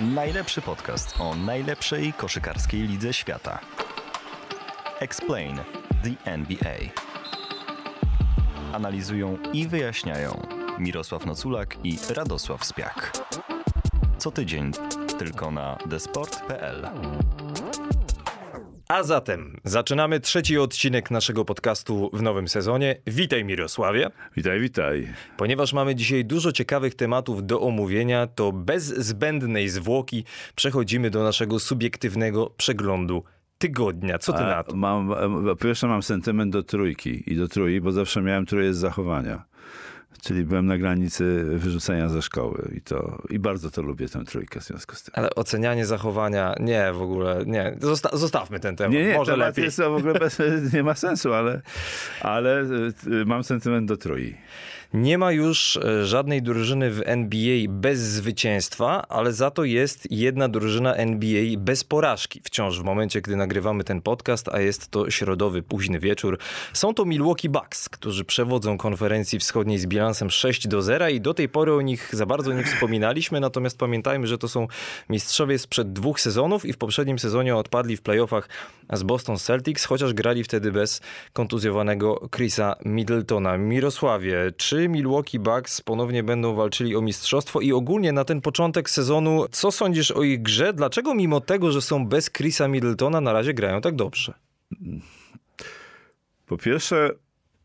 Najlepszy podcast o najlepszej koszykarskiej lidze świata. Explain the NBA. Analizują i wyjaśniają Mirosław Noculak i Radosław Spiak. Co tydzień tylko na desport.pl. A zatem zaczynamy trzeci odcinek naszego podcastu w nowym sezonie. Witaj Mirosławie. Witaj, witaj. Ponieważ mamy dzisiaj dużo ciekawych tematów do omówienia, to bez zbędnej zwłoki przechodzimy do naszego subiektywnego przeglądu tygodnia. Co ty A na to? Mam, po pierwsze mam sentyment do trójki i do trój, bo zawsze miałem trójkę z zachowania. Czyli byłem na granicy wyrzucenia ze szkoły i to i bardzo to lubię tę trójkę w związku z tym. Ale ocenianie zachowania, nie, w ogóle, nie. Zosta- zostawmy ten temat. Nie, nie, Może temat lepiej. jest to w ogóle bez, nie ma sensu, ale, ale y, y, mam sentyment do trój. Nie ma już e, żadnej drużyny w NBA bez zwycięstwa, ale za to jest jedna drużyna NBA bez porażki. Wciąż w momencie, gdy nagrywamy ten podcast, a jest to środowy, późny wieczór. Są to Milwaukee Bucks, którzy przewodzą konferencji wschodniej z bilansem 6 do 0 i do tej pory o nich za bardzo nie wspominaliśmy, natomiast pamiętajmy, że to są mistrzowie sprzed dwóch sezonów i w poprzednim sezonie odpadli w playoffach z Boston Celtics, chociaż grali wtedy bez kontuzjowanego Chrisa Middletona. Mirosławie, czy Milwaukee Bucks ponownie będą walczyli o mistrzostwo i ogólnie na ten początek sezonu, co sądzisz o ich grze? Dlaczego mimo tego, że są bez Chrisa Middletona na razie grają tak dobrze? Po pierwsze,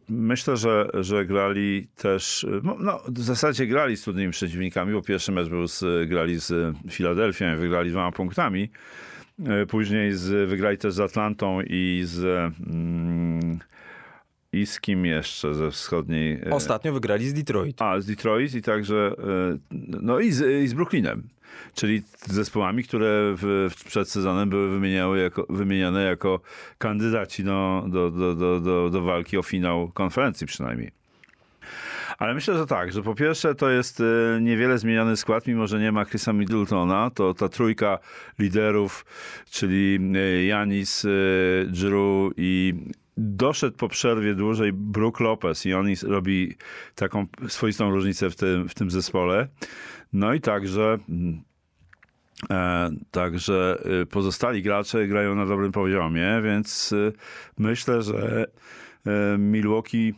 myślę, że, że grali też, no, no, w zasadzie grali z trudnymi przeciwnikami, bo pierwszy mecz był z, grali z Filadelfią i wygrali dwoma punktami. E, Później z, wygrali też z Atlantą i z mm, i z kim jeszcze ze wschodniej. e, Ostatnio wygrali z Detroit. A, z Detroit i także, e, no i z, i z Brooklynem. Czyli zespołami, które w, przed sezonem były wymieniały jako, wymieniane jako kandydaci do, do, do, do, do, do walki o finał konferencji przynajmniej. Ale myślę, że tak, że po pierwsze to jest e, niewiele zmieniony skład, mimo że nie ma Chrisa Middletona, to ta trójka liderów, czyli e, Janis, e, Drew i doszedł po przerwie dłużej Brook Lopez i on robi taką swoistą różnicę w tym, w tym zespole. No i także E, także e, pozostali gracze grają na dobrym poziomie, więc e, myślę, że Milwaukee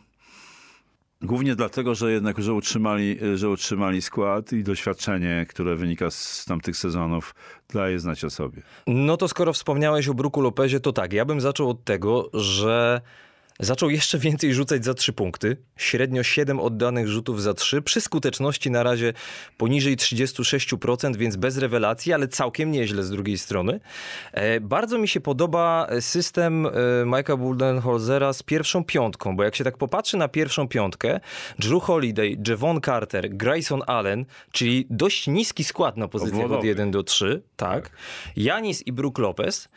głównie dlatego, że jednak że utrzymali, że utrzymali skład i doświadczenie, które wynika z tamtych sezonów, daje znać o sobie. No to skoro wspomniałeś o Bruku Lopezie, to tak, ja bym zaczął od tego, że zaczął jeszcze więcej rzucać za trzy punkty. Średnio 7 oddanych rzutów za trzy, przy skuteczności na razie poniżej 36%, więc bez rewelacji, ale całkiem nieźle z drugiej strony. E, bardzo mi się podoba system e, Mike'a Budenholzera z pierwszą piątką, bo jak się tak popatrzy na pierwszą piątkę, Drew Holiday, Javon Carter, Grayson Allen, czyli dość niski skład na pozycjach od Obwodowy. 1 do 3, tak. Janis i Brook Lopez,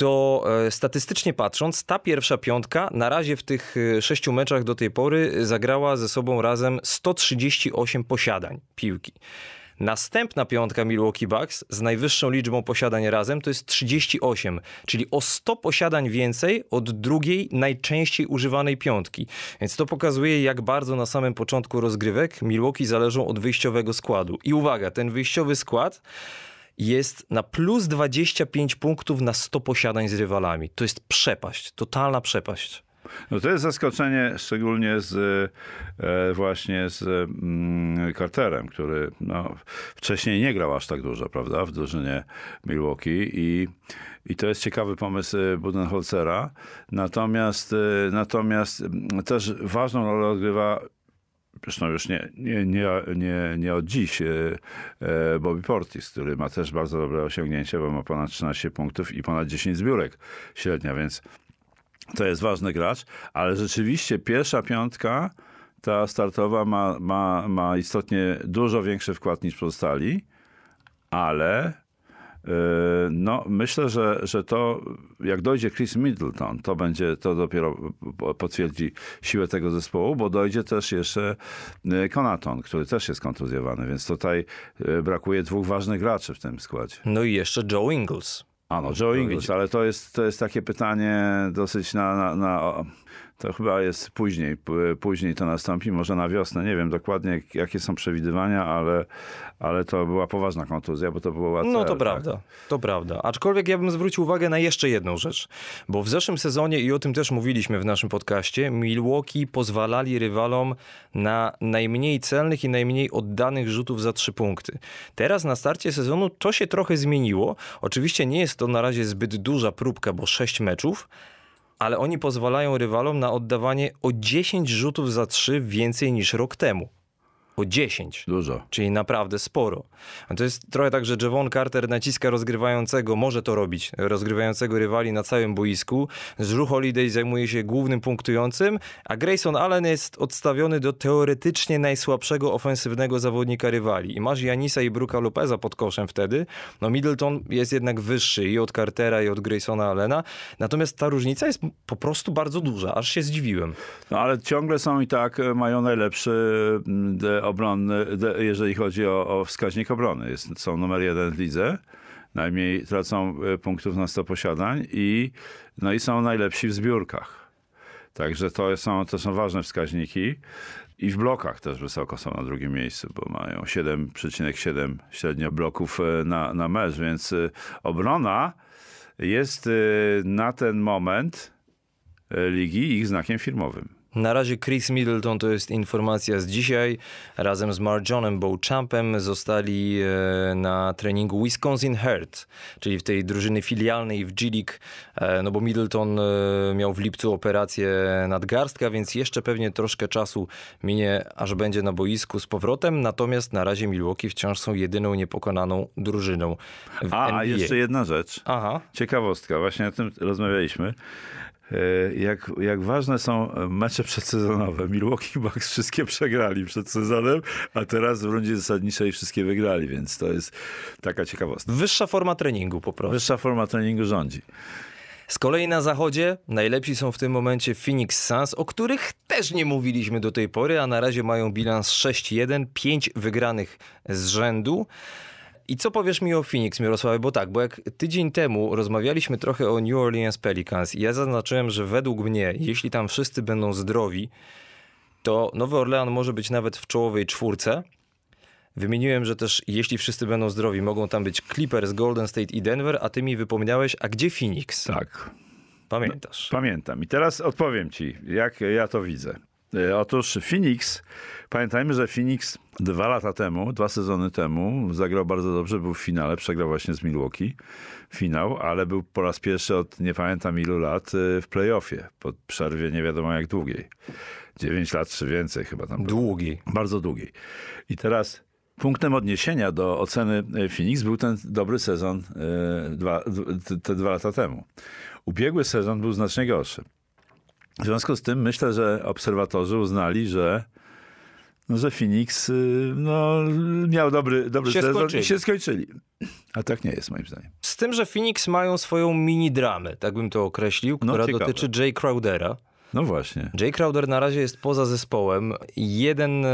to e, statystycznie patrząc, ta pierwsza piątka na razie w tych e, sześciu meczach do tej pory zagrała ze sobą razem 138 posiadań piłki. Następna piątka Milwaukee Bucks z najwyższą liczbą posiadań razem to jest 38, czyli o 100 posiadań więcej od drugiej najczęściej używanej piątki. Więc to pokazuje, jak bardzo na samym początku rozgrywek Milwaukee zależą od wyjściowego składu. I uwaga, ten wyjściowy skład jest na plus 25 punktów na 100 posiadań z rywalami. To jest przepaść, totalna przepaść. No to jest zaskoczenie, szczególnie z e, właśnie z mm, Carterem, który no, wcześniej nie grał aż tak dużo, prawda, w drużynie Milwaukee i, i to jest ciekawy pomysł e, Budenholzera. Natomiast, e, natomiast mm, też ważną rolę odgrywa Zresztą już nie, nie, nie, nie, nie od dziś e, e, Bobby Portis, który ma też bardzo dobre osiągnięcie, bo ma ponad 13 punktów i ponad 10 zbiórek średnia, więc to jest ważny gracz, ale rzeczywiście pierwsza piątka, ta startowa ma, ma, ma istotnie dużo większy wkład niż pozostali, ale no, myślę, że, że to jak dojdzie Chris Middleton, to będzie, to dopiero po- potwierdzi siłę tego zespołu, bo dojdzie też jeszcze yy, Konaton, który też jest kontuzjowany, więc tutaj yy, brakuje dwóch ważnych graczy w tym składzie. No i jeszcze Joe Ingles. A no, Joe Ingles, ale to jest, to jest takie pytanie dosyć na, na, na To chyba jest później, później to nastąpi, może na wiosnę. Nie wiem dokładnie, jakie są przewidywania, ale, ale to była poważna kontuzja, bo to było łatwe. No to prawda, to prawda. Aczkolwiek ja bym zwrócił uwagę na jeszcze jedną rzecz. Bo w zeszłym sezonie, i o tym też mówiliśmy w naszym podcaście, Milwaukee pozwalali rywalom na najmniej celnych i najmniej oddanych rzutów za trzy punkty. Teraz na starcie sezonu to się trochę zmieniło. Oczywiście nie jest to na razie zbyt duża próbka, bo sześć meczów, ale oni pozwalają rywalom na oddawanie o 10 rzutów za trzy więcej niż rok temu. O 10 Dużo. czyli naprawdę sporo. A to jest trochę tak, że Javon Carter naciska rozgrywającego, może to robić, rozgrywającego rywali na całym boisku. Drew Holiday zajmuje się głównym punktującym, a Grayson Allen jest odstawiony do teoretycznie najsłabszego ofensywnego zawodnika rywali. I masz Janisa i Bruka Lopeza pod koszem wtedy. No Middleton jest jednak wyższy i od Cartera i od Graysona Allena. Natomiast ta różnica jest po prostu bardzo duża, aż się zdziwiłem. No ale ciągle są i tak, e, mają najlepszy obronny, jeżeli chodzi o, o wskaźnik obrony. Jest, są numer jeden w lidze. Najmniej tracą e, punktów na 100 posiadań i, no i są najlepsi w zbiórkach. Także to są, to są ważne wskaźniki. I w blokach też wysoko są na drugim miejscu, bo mają 7,7 średnio bloków e, na, na mecz, więc e, obrona jest na ten moment ligi ich znakiem firmowym. Na razie Chris Middleton to jest informacja z dzisiaj. Razem z Marjonem Beauchampem zostali e, na treningu Wisconsin Herd, czyli w tej drużyny filialnej w G League, e, no bo Middleton e, miał w lipcu operację nadgarstka, więc jeszcze pewnie troszkę czasu minie, aż będzie na boisku z powrotem. Natomiast na razie Milwaukee wciąż są jedyną niepokonaną drużyną w A, NBA. a jeszcze jedna rzecz. Aha. Ciekawostka, właśnie o tym rozmawialiśmy. E, Jak, jak ważne są mecze przedsezonowe. Milwaukee Bucks wszystkie przegrali przed sezonem, a teraz w rundzie zasadniczej wszystkie wygrali, więc to jest taka ciekawostka. Wyższa forma treningu po prostu. Wyższa forma treningu rządzi. Z kolei na zachodzie najlepsi są w tym momencie Phoenix Suns, o których też nie mówiliśmy do tej pory, a na razie mają bilans 6-1, 5 wygranych z rzędu. I co powiesz mi o Phoenix, Mirosławie? Bo tak, bo jak tydzień temu rozmawialiśmy trochę o New Orleans Pelicans i ja zaznaczyłem, że według mnie, jeśli tam wszyscy będą zdrowi, to Nowy Orlean może być nawet w czołowej czwórce. Wymieniłem, że też jeśli wszyscy będą zdrowi, mogą tam być Clippers, Golden State i Denver, a ty mi wypomniałeś, a gdzie Phoenix? Tak, Pamiętasz? pamiętam. I teraz odpowiem ci, jak ja to widzę. E, Otóż Phoenix, pamiętajmy, że Phoenix dwa lata temu, dwa sezony temu zagrał bardzo dobrze, był w finale, przegrał właśnie z Milwaukee finał, ale był po raz pierwszy od nie pamiętam ilu lat e, w playoffie, po przerwie nie wiadomo jak długiej. 9 lat czy więcej chyba tam było. Długi. Bardzo długiej. I teraz punktem odniesienia do oceny e, Phoenix był ten dobry sezon dwa, te dwa lata temu. Ubiegły sezon był znacznie gorszy. W związku z tym myślę, że obserwatorzy uznali, że no, że Phoenix y, no, miał dobry, dobry Się sezon skończyli. i się skończyli. A tak nie jest moim zdaniem. Z tym, że Phoenix mają swoją mini-dramę, tak bym to określił, No, która ciekawe. dotyczy Jay Crowdera. No właśnie. Jay Crowder na razie jest poza zespołem. Jeden e,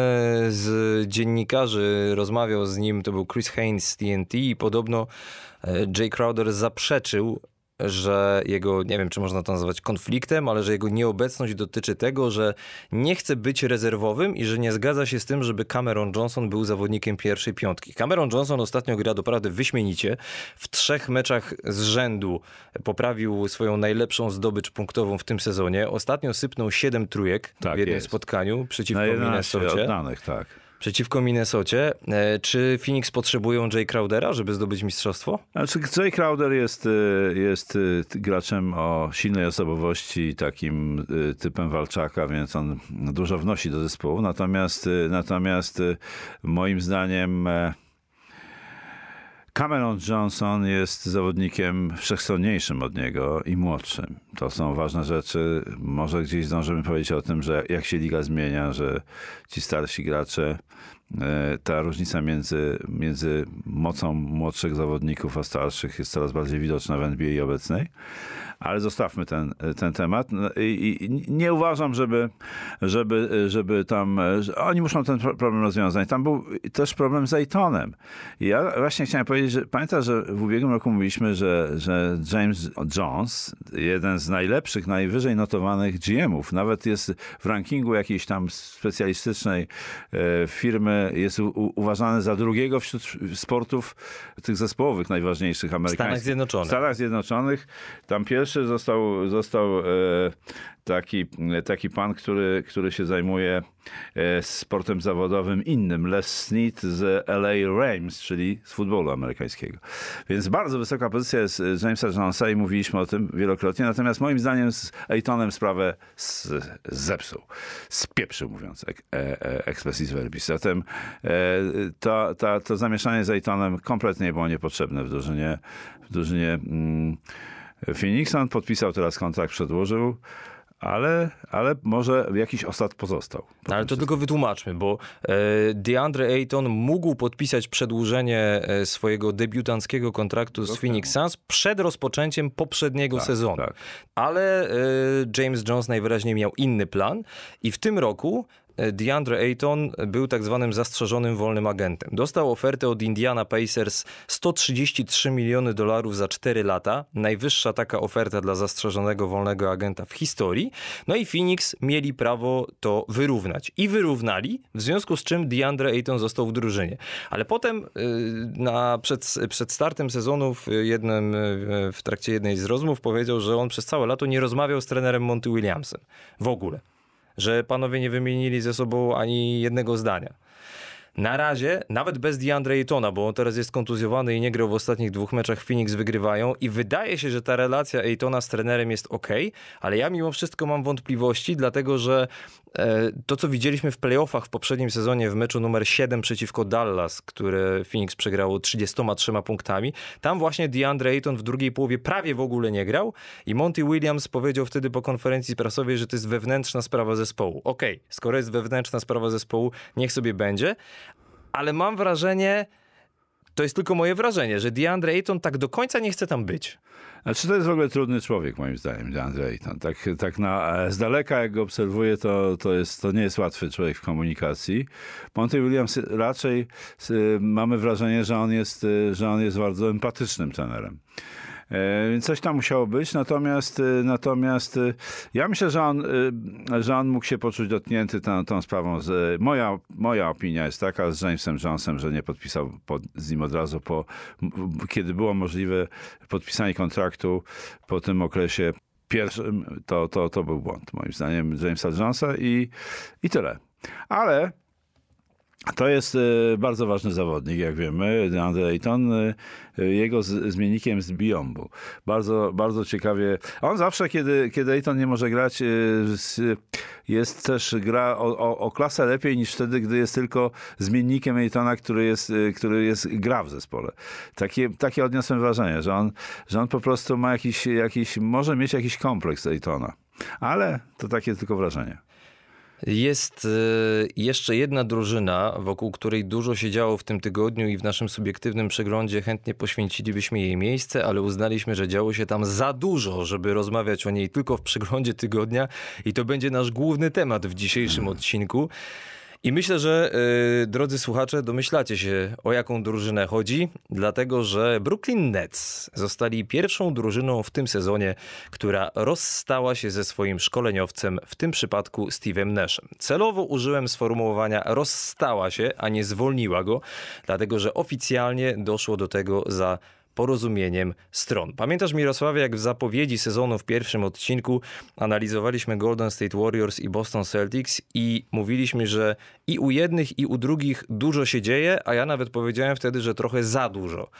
z dziennikarzy rozmawiał z nim, to był Chris Haynes z TNT i podobno e, Jay Crowder zaprzeczył, że jego, nie wiem czy można to nazwać konfliktem, ale że jego nieobecność dotyczy tego, że nie chce być rezerwowym i że nie zgadza się z tym, żeby Cameron Johnson był zawodnikiem pierwszej piątki. Cameron Johnson ostatnio gra doprawdy wyśmienicie. W trzech meczach z rzędu poprawił swoją najlepszą zdobycz punktową w tym sezonie. Ostatnio sypnął 7 trójek Tak w jednym jest. spotkaniu przeciwko Na 11 Minnesocie. oddanych, tak. Przeciwko Minnesocie. E, Czy Phoenix potrzebują Jay Crowdera, żeby zdobyć mistrzostwo? Znaczy, Jay Crowder jest, y, jest y, graczem o silnej osobowości, takim typem walczaka, więc on dużo wnosi do zespołu. Natomiast, natomiast moim zdaniem e, Cameron Johnson jest zawodnikiem wszechstronniejszym od niego i młodszym. To są ważne rzeczy. Może gdzieś zdążymy powiedzieć o tym, że jak się liga zmienia, że ci starsi gracze, e, ta różnica między, między mocą młodszych zawodników a starszych jest coraz bardziej widoczna w NBA obecnej. Ale zostawmy ten, ten temat. No I, i nie uważam, żeby, żeby, żeby tam, że oni muszą ten problem rozwiązać. Tam był też problem z Aytonem. Ja właśnie chciałem powiedzieć, że pamiętasz, że w ubiegłym roku mówiliśmy, że, że James Jones, jeden z najlepszych, najwyżej notowanych GM-ów, nawet jest w rankingu jakiejś tam specjalistycznej e, firmy, jest u, uważany za drugiego wśród sportów tych zespołowych najważniejszych amerykańskich. W Stanach Zjednoczonych. W Stanach Zjednoczonych. Tam pierwszy został, został e, taki, taki pan, który, który się zajmuje e, sportem zawodowym innym, Les Snead z LA Rams, czyli z futbolu amerykańskiego. Więc bardzo wysoka pozycja jest Jamesa Jonesa i mówiliśmy o tym wielokrotnie. Natomiast moim zdaniem z Aytonem sprawę z, zepsuł. Spieprzył, mówiąc ek, e, e, expressis verbis. Zatem to, to, to zamieszanie z Aytonem kompletnie było niepotrzebne w drużynie, w drużynie mm, Phoenix. On podpisał teraz kontrakt, przedłożył ale, ale może jakiś osad pozostał. No, ale to tylko wytłumaczmy, bo e, DeAndre Ayton mógł podpisać przedłużenie e, swojego debiutanckiego kontraktu z Phoenix Suns przed rozpoczęciem poprzedniego tak, sezonu. Tak. Ale e, James Jones najwyraźniej miał inny plan i w tym roku DeAndre Ayton był tak zwanym zastrzeżonym wolnym agentem. Dostał ofertę od Indiana Pacers 133 miliony dolarów za 4 lata. Najwyższa taka oferta dla zastrzeżonego wolnego agenta w historii. No i Phoenix mieli prawo to wyrównać. I wyrównali, w związku z czym DeAndre Ayton został w drużynie. Ale potem y, na, przed, przed startem sezonu w, jednym, y, w trakcie jednej z rozmów powiedział, że on przez całe lato nie rozmawiał z trenerem Monty Williamsem. W ogóle że panowie nie wymienili ze sobą ani jednego zdania. Na razie, nawet bez DeAndre Aytona, bo on teraz jest kontuzjowany i nie grał w ostatnich dwóch meczach, Phoenix wygrywają i wydaje się, że ta relacja Aytona z trenerem jest ok, ale ja mimo wszystko mam wątpliwości, dlatego że e, to, co widzieliśmy w playoffach w poprzednim sezonie w meczu numer 7 przeciwko Dallas, które Phoenix przegrało 33 punktami, tam właśnie DeAndre Ayton w drugiej połowie prawie w ogóle nie grał i Monty Williams powiedział wtedy po konferencji prasowej, że to jest wewnętrzna sprawa zespołu. Okay, skoro jest wewnętrzna sprawa zespołu, niech sobie będzie, ale mam wrażenie, to jest tylko moje wrażenie, że DeAndre Ayton tak do końca nie chce tam być. Znaczy to jest w ogóle trudny człowiek moim zdaniem, DeAndre Ayton. Tak, tak na, z daleka jak go obserwuję, to, to, jest, to nie jest łatwy człowiek w komunikacji. Monty Williams raczej mamy wrażenie, że on jest, że on jest bardzo empatycznym trenerem. E, coś tam musiało być, natomiast, e, natomiast e, ja myślę, że on, że on mógł się poczuć dotknięty tą, tą sprawą. Moja, moja opinia jest taka z Jamesem Jonesem, że nie podpisał pod, z nim od razu po, kiedy było możliwe podpisanie kontraktu po tym okresie pierwszym, to, to, to był błąd moim zdaniem Jamesa Jonesa i, i tyle. Ale to jest e, bardzo ważny zawodnik, jak wiemy, DeAndre Ayton. E, jego zmiennikiem z Biombu. Bardzo, bardzo ciekawie. On zawsze, kiedy, kiedy Ayton nie może grać, e, jest też gra o, o, o, klasę lepiej niż wtedy, gdy jest tylko zmiennikiem Aytona, który jest, który jest gra w zespole. Takie, takie odniosłem wrażenie, że on, że on po prostu ma jakiś, jakiś, może mieć jakiś kompleks Aytona. Ale to takie tylko wrażenie. Jest y, jeszcze jedna drużyna, wokół której dużo się działo w tym tygodniu i w naszym subiektywnym przeglądzie chętnie poświęcilibyśmy jej miejsce, ale uznaliśmy, że działo się tam za dużo, żeby rozmawiać o niej tylko w przeglądzie tygodnia i to będzie nasz główny temat w dzisiejszym odcinku. I myślę, że yy, drodzy słuchacze, domyślacie się o jaką drużynę chodzi, dlatego że Brooklyn Nets zostali pierwszą drużyną w tym sezonie, która rozstała się ze swoim szkoleniowcem, w tym przypadku Steve'em Nashem. Celowo użyłem sformułowania rozstała się, a nie zwolniła go, dlatego że oficjalnie doszło do tego za porozumieniem stron. Pamiętasz Mirosławie, jak w zapowiedzi sezonu w pierwszym odcinku analizowaliśmy Golden State Warriors i Boston Celtics i mówiliśmy, że i u jednych i u drugich dużo się dzieje, a ja nawet powiedziałem wtedy, że trochę za dużo.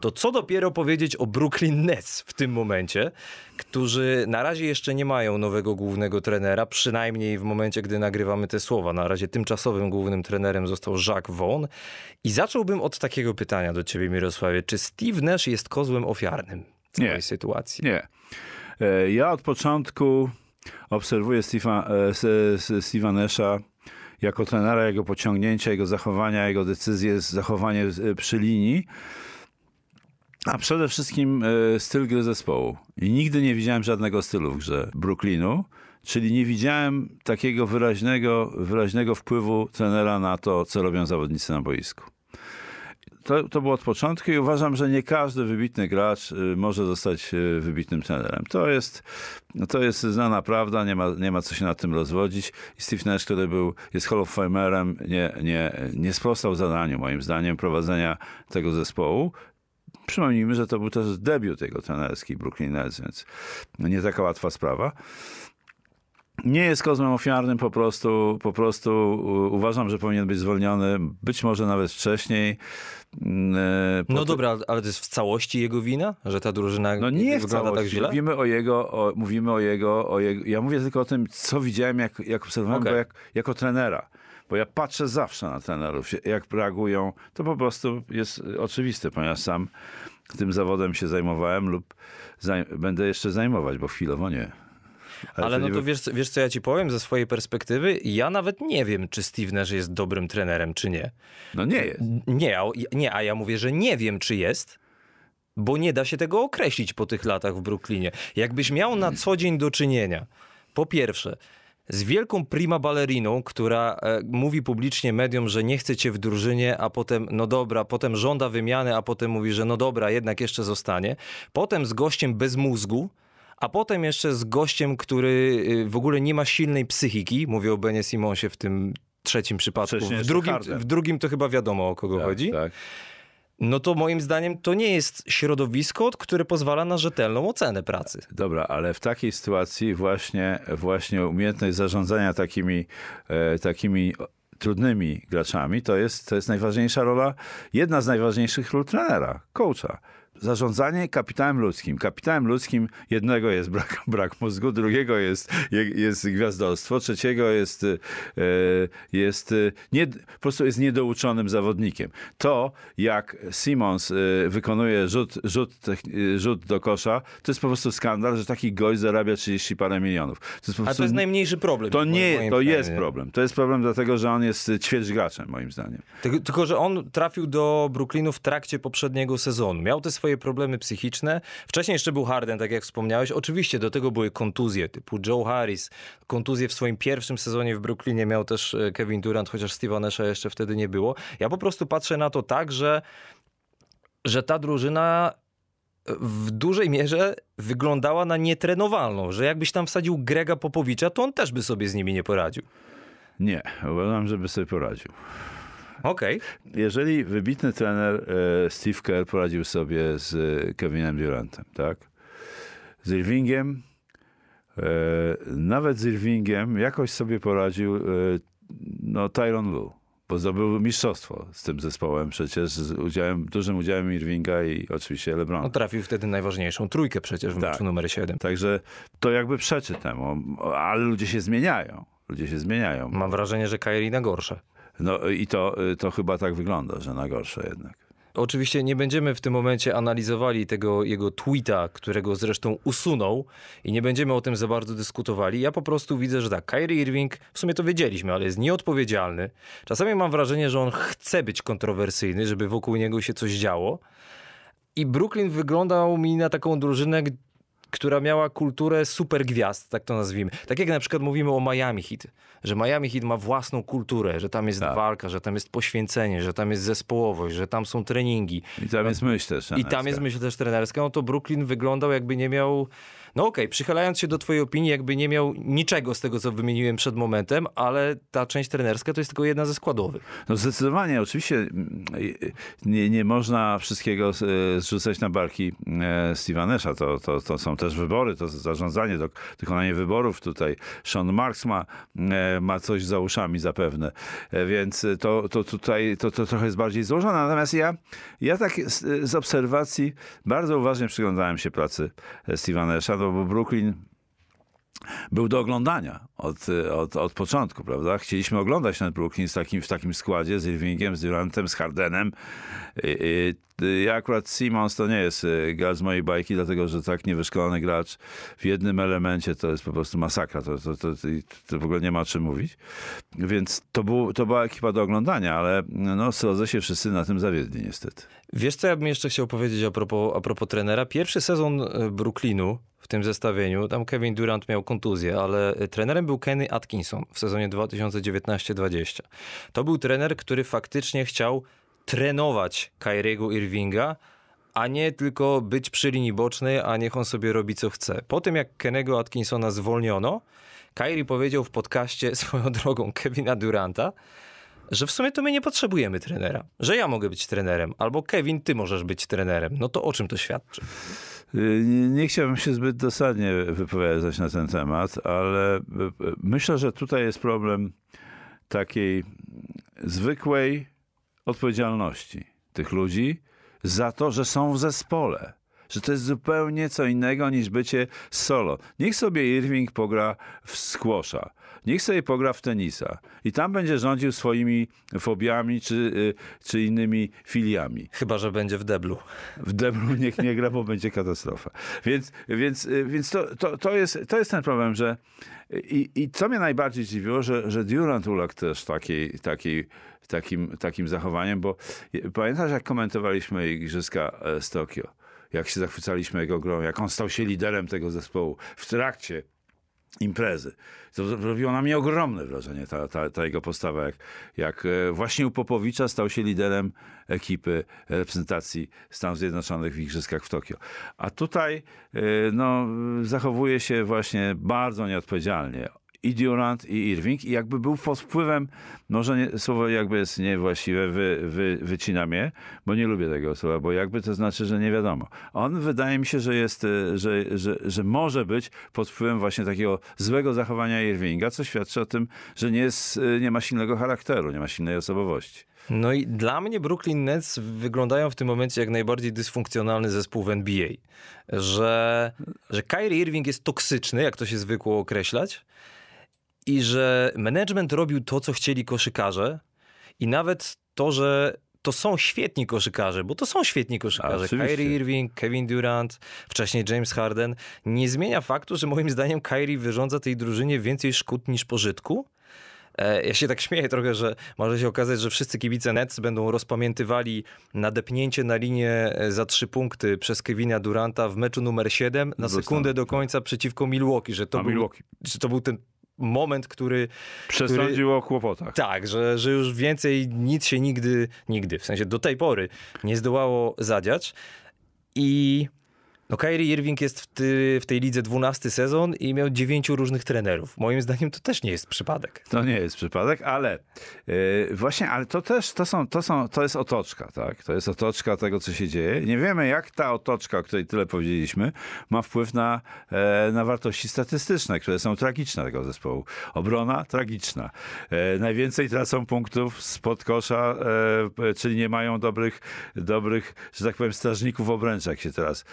To co dopiero powiedzieć o Brooklyn Nets w tym momencie, którzy na razie jeszcze nie mają nowego głównego trenera, przynajmniej w momencie, gdy nagrywamy te słowa. Na razie tymczasowym głównym trenerem został Jacques Vaughn. I zacząłbym od takiego pytania do ciebie, Mirosławie. Czy Steve Nash jest kozłem ofiarnym w tej sytuacji? Nie. E, ja od początku obserwuję Steve'a, e, Nasha jako trenera, jego pociągnięcia, jego zachowania, jego decyzje, zachowanie przy linii. A przede wszystkim e, styl gry zespołu. I nigdy nie widziałem żadnego stylu w grze Brooklynu, czyli nie widziałem takiego wyraźnego, wyraźnego wpływu trenera na to, co robią zawodnicy na boisku. To, to było od początku i uważam, że nie każdy wybitny gracz y, może zostać y, wybitnym trenerem. To jest, to jest znana prawda, nie ma, nie ma co się nad tym rozwodzić. I Steve Nash, który był, jest Hall of Famerem, nie, nie, nie sprostał zadaniu, moim zdaniem, prowadzenia tego zespołu. Przypomnijmy, że to był też debiut jego trenerski Brooklyn Nets, więc nie taka łatwa sprawa. Nie jest kozłem ofiarnym, po prostu, po prostu uważam, że powinien być zwolniony, być może nawet wcześniej. Mm, e, no dobra, ale to jest w całości jego wina, że ta drużyna no nie wygląda tak źle? Mówimy o jego, o, mówimy o jego, o jego, ja mówię tylko o tym, co widziałem, jak, jak obserwowałem okay. go jak, jako trenera. Bo ja patrzę zawsze na trenerów, jak reagują. To po prostu jest oczywiste, ponieważ sam tym zawodem się zajmowałem lub zaj będę jeszcze zajmować, bo chwilowo nie. Ale, Ale no to wiesz, wiesz, co ja ci powiem ze swojej perspektywy? Ja nawet nie wiem, czy Steve Nash jest dobrym trenerem, czy nie. No nie jest. Nie, a, nie, a ja mówię, że nie wiem, czy jest, bo nie da się tego określić po tych latach w Brooklynie. Jakbyś miał na co dzień do czynienia, po pierwsze, z wielką prima balleriną, która e, mówi publicznie mediom, że nie chce cię w drużynie, a potem, no dobra, potem żąda wymiany, a potem mówi, że no dobra, jednak jeszcze zostanie. Potem z gościem bez mózgu, a potem jeszcze z gościem, który y, w ogóle nie ma silnej psychiki, mówię o Benie Simonsie w tym trzecim przypadku. W drugim, w drugim to chyba wiadomo o kogo tak, chodzi. Tak. No to moim zdaniem to nie jest środowisko, które pozwala na rzetelną ocenę pracy. Dobra, ale w takiej sytuacji właśnie, właśnie umiejętność zarządzania takimi, e, takimi trudnymi graczami to jest, to jest najważniejsza rola, jedna z najważniejszych ról trenera, coacha zarządzanie kapitałem ludzkim. Kapitałem ludzkim jednego jest brak, brak mózgu, drugiego jest, jest gwiazdorstwo, trzeciego jest, e, jest e, nie, po prostu jest niedouczonym zawodnikiem. To, jak Simons e, wykonuje rzut, rzut, rzut do kosza, to jest po prostu skandal, że taki gość zarabia 30 parę milionów. To jest prostu, A to jest najmniejszy problem. To nie, to jest problem. To jest problem dlatego, że on jest ćwierć graczem, moim zdaniem. Tylko, tylko, że on trafił do Brooklynu w trakcie poprzedniego sezonu. Miał te swoje swoje problemy psychiczne. Wcześniej jeszcze był Harden, tak jak wspomniałeś. Oczywiście do tego były kontuzje typu Joe Harris. Kontuzję w swoim pierwszym sezonie w Brooklynie miał też e, Kevin Durant, chociaż Steve'a Nasha jeszcze wtedy nie było. Ja po prostu patrzę na to tak, że, że ta drużyna w dużej mierze wyglądała na nietrenowalną, że jakbyś tam wsadził Grega Popowicza, to on też by sobie z nimi nie poradził. Nie, uważam, żeby sobie poradził. Okej. Okay. Jeżeli wybitny trener e, Steve Kerr poradził sobie z Kevinem Durantem, tak? Z Irvingiem, e, nawet z Irvingiem jakoś sobie poradził e, no, Tyron Lu bo zdobył mistrzostwo z tym zespołem przecież z udziałem, dużym udziałem Irvinga i oczywiście LeBron. On trafił wtedy najważniejszą trójkę przecież w tak. meczu numer 7. Także to jakby przeczy temu, ale ludzie się zmieniają. Ludzie się zmieniają. Mam wrażenie, że Kyrie na gorsze. No i to, to chyba tak wygląda, że na gorsze jednak. Oczywiście nie będziemy w tym momencie analizowali tego jego tweeta, którego zresztą usunął i nie będziemy o tym za bardzo dyskutowali. Ja po prostu widzę, że tak, Kyrie Irving, w sumie to wiedzieliśmy, ale jest nieodpowiedzialny. Czasami mam wrażenie, że on chce być kontrowersyjny, żeby wokół niego się coś działo. I Brooklyn wyglądał mi na taką drużynę, która miała kulturę super gwiazd, tak to nazwijmy. Tak jak na przykład mówimy o Miami Heat, że Miami Heat ma własną kulturę, że tam jest tak. walka, że tam jest poświęcenie, że tam jest zespołowość, że tam są treningi. I tam jest myśl też trenerska. I tam jest myśl też trenerska. No to Brooklyn wyglądał jakby nie miał no okej, okay, przychylając się do twojej opinii, jakby nie miał niczego z tego, co wymieniłem przed momentem, ale ta część trenerska to jest tylko jedna ze składowych. No zdecydowanie, oczywiście mm, nie, nie można wszystkiego e, zrzucać na barki e, Steve'a. To, to, to są też wybory, to zarządzanie, to dokonanie wyborów tutaj. Sean Marks ma, e, ma coś za uszami zapewne, więc to, to tutaj to, to trochę jest bardziej złożone. Natomiast ja, ja tak z, z obserwacji bardzo uważnie przyglądałem się pracy Steve'a Bo Brooklyn był do oglądania od, od, od początku, prawda? Chcieliśmy oglądać ten Brooklyn z takim, w takim składzie, z Irvingiem, z Durantem, z Hardenem. I, i, ja akurat Simons to nie jest y, gracz z mojej bajki, dlatego że tak niewyszkolony gracz w jednym elemencie to jest po prostu masakra. To, to, to, to w ogóle nie ma czym mówić. Więc to, był, to była ekipa do oglądania, ale no, srodzę się wszyscy na tym zawiedli niestety. Wiesz co ja bym jeszcze chciał powiedzieć a propos, a propos trenera? Pierwszy sezon y, Brooklynu w tym zestawieniu. Tam Kevin Durant miał kontuzję, ale trenerem był Kenny Atkinson w sezonie 2019-20. To był trener, który faktycznie chciał trenować Kyriego Irvinga, a nie tylko być przy linii bocznej, a niech on sobie robi co chce. Po tym jak Kennego Atkinsona zwolniono, Kyrie powiedział w podcaście swoją drogą Kevina Duranta, że w sumie to my nie potrzebujemy trenera, że ja mogę być trenerem, albo Kevin, ty możesz być trenerem. No to o czym to świadczy? Y, nie chciałbym się zbyt dosadnie wypowiadać na ten temat, ale y, y, myślę, że tutaj jest problem takiej zwykłej odpowiedzialności tych ludzi za to, że są w zespole. Że to jest zupełnie co innego niż bycie solo. Niech sobie Irving pogra w squasha niech sobie pogra w tenisa i tam będzie rządził swoimi fobiami czy, y, czy innymi filiami. Chyba, że będzie w deblu. W deblu niech nie gra, bo będzie katastrofa. Więc, więc, y, więc to, to, to, jest, to jest ten problem, że i, i co mnie najbardziej dziwiło, że, że Durant uległ też takiej, takiej, takim, takim zachowaniem, bo pamiętasz, jak komentowaliśmy Igrzyska e, z Tokio? Jak się zachwycaliśmy jego grą, jak on stał się liderem tego zespołu w trakcie imprezy. To robiło na mnie ogromne wrażenie, ta, ta, ta, jego postawa, jak, jak e, właśnie u Popowicza stał się liderem ekipy reprezentacji Stanów Zjednoczonych w Igrzyskach w Tokio. A tutaj e, no, zachowuje się właśnie bardzo nieodpowiedzialnie i Durant, i Irving i jakby był pod wpływem, może nie, słowo jakby jest niewłaściwe, wy, wy, wycina mnie, bo nie lubię tego słowa, bo jakby to znaczy, że nie wiadomo. On wydaje mi się, że jest, e, że, że, że może być pod wpływem właśnie takiego złego zachowania Irvinga, co świadczy o tym, że nie, jest, e, nie ma silnego charakteru, nie ma silnej osobowości. No i dla mnie Brooklyn Nets wyglądają w tym momencie jak najbardziej dysfunkcjonalny zespół w NBA. Że, że Kyrie Irving jest toksyczny, jak to się zwykło określać, i że management robił to, co chcieli koszykarze i nawet to, że to są świetni koszykarze, bo to są świetni koszykarze. Kyrie Irving, Kevin Durant, wcześniej James Harden. Nie zmienia faktu, że moim zdaniem Kyrie wyrządza tej drużynie więcej szkód niż pożytku. E, ja się tak śmieję trochę, że może się okazać, że wszyscy kibice Nets będą rozpamiętywali nadepnięcie na linię e, za trzy punkty przez Kevina Duranta w meczu numer 7 na sekundę do końca przeciwko Milwaukee, że to, był, Milwaukee. że to był ten moment, który... Przesądził który, o kłopotach. Tak, że, że już więcej nic się nigdy, nigdy, w sensie do tej pory nie zdołało zadziać. I no Kyrie Irving jest w, ty, w tej lidze 12 sezon i miał dziewięciu różnych trenerów. Moim zdaniem to też nie jest przypadek. To nie jest przypadek, ale yy, właśnie, ale to też, to są, to są, to jest otoczka, tak? To jest otoczka tego, co się dzieje. Nie wiemy, jak ta otoczka, o której tyle powiedzieliśmy, ma wpływ na, e, na wartości statystyczne, które są tragiczne tego zespołu. Obrona tragiczna. E, najwięcej tracą punktów spod kosza, e, czyli nie mają dobrych, dobrych, że tak powiem, strażników obręczy, jak się teraz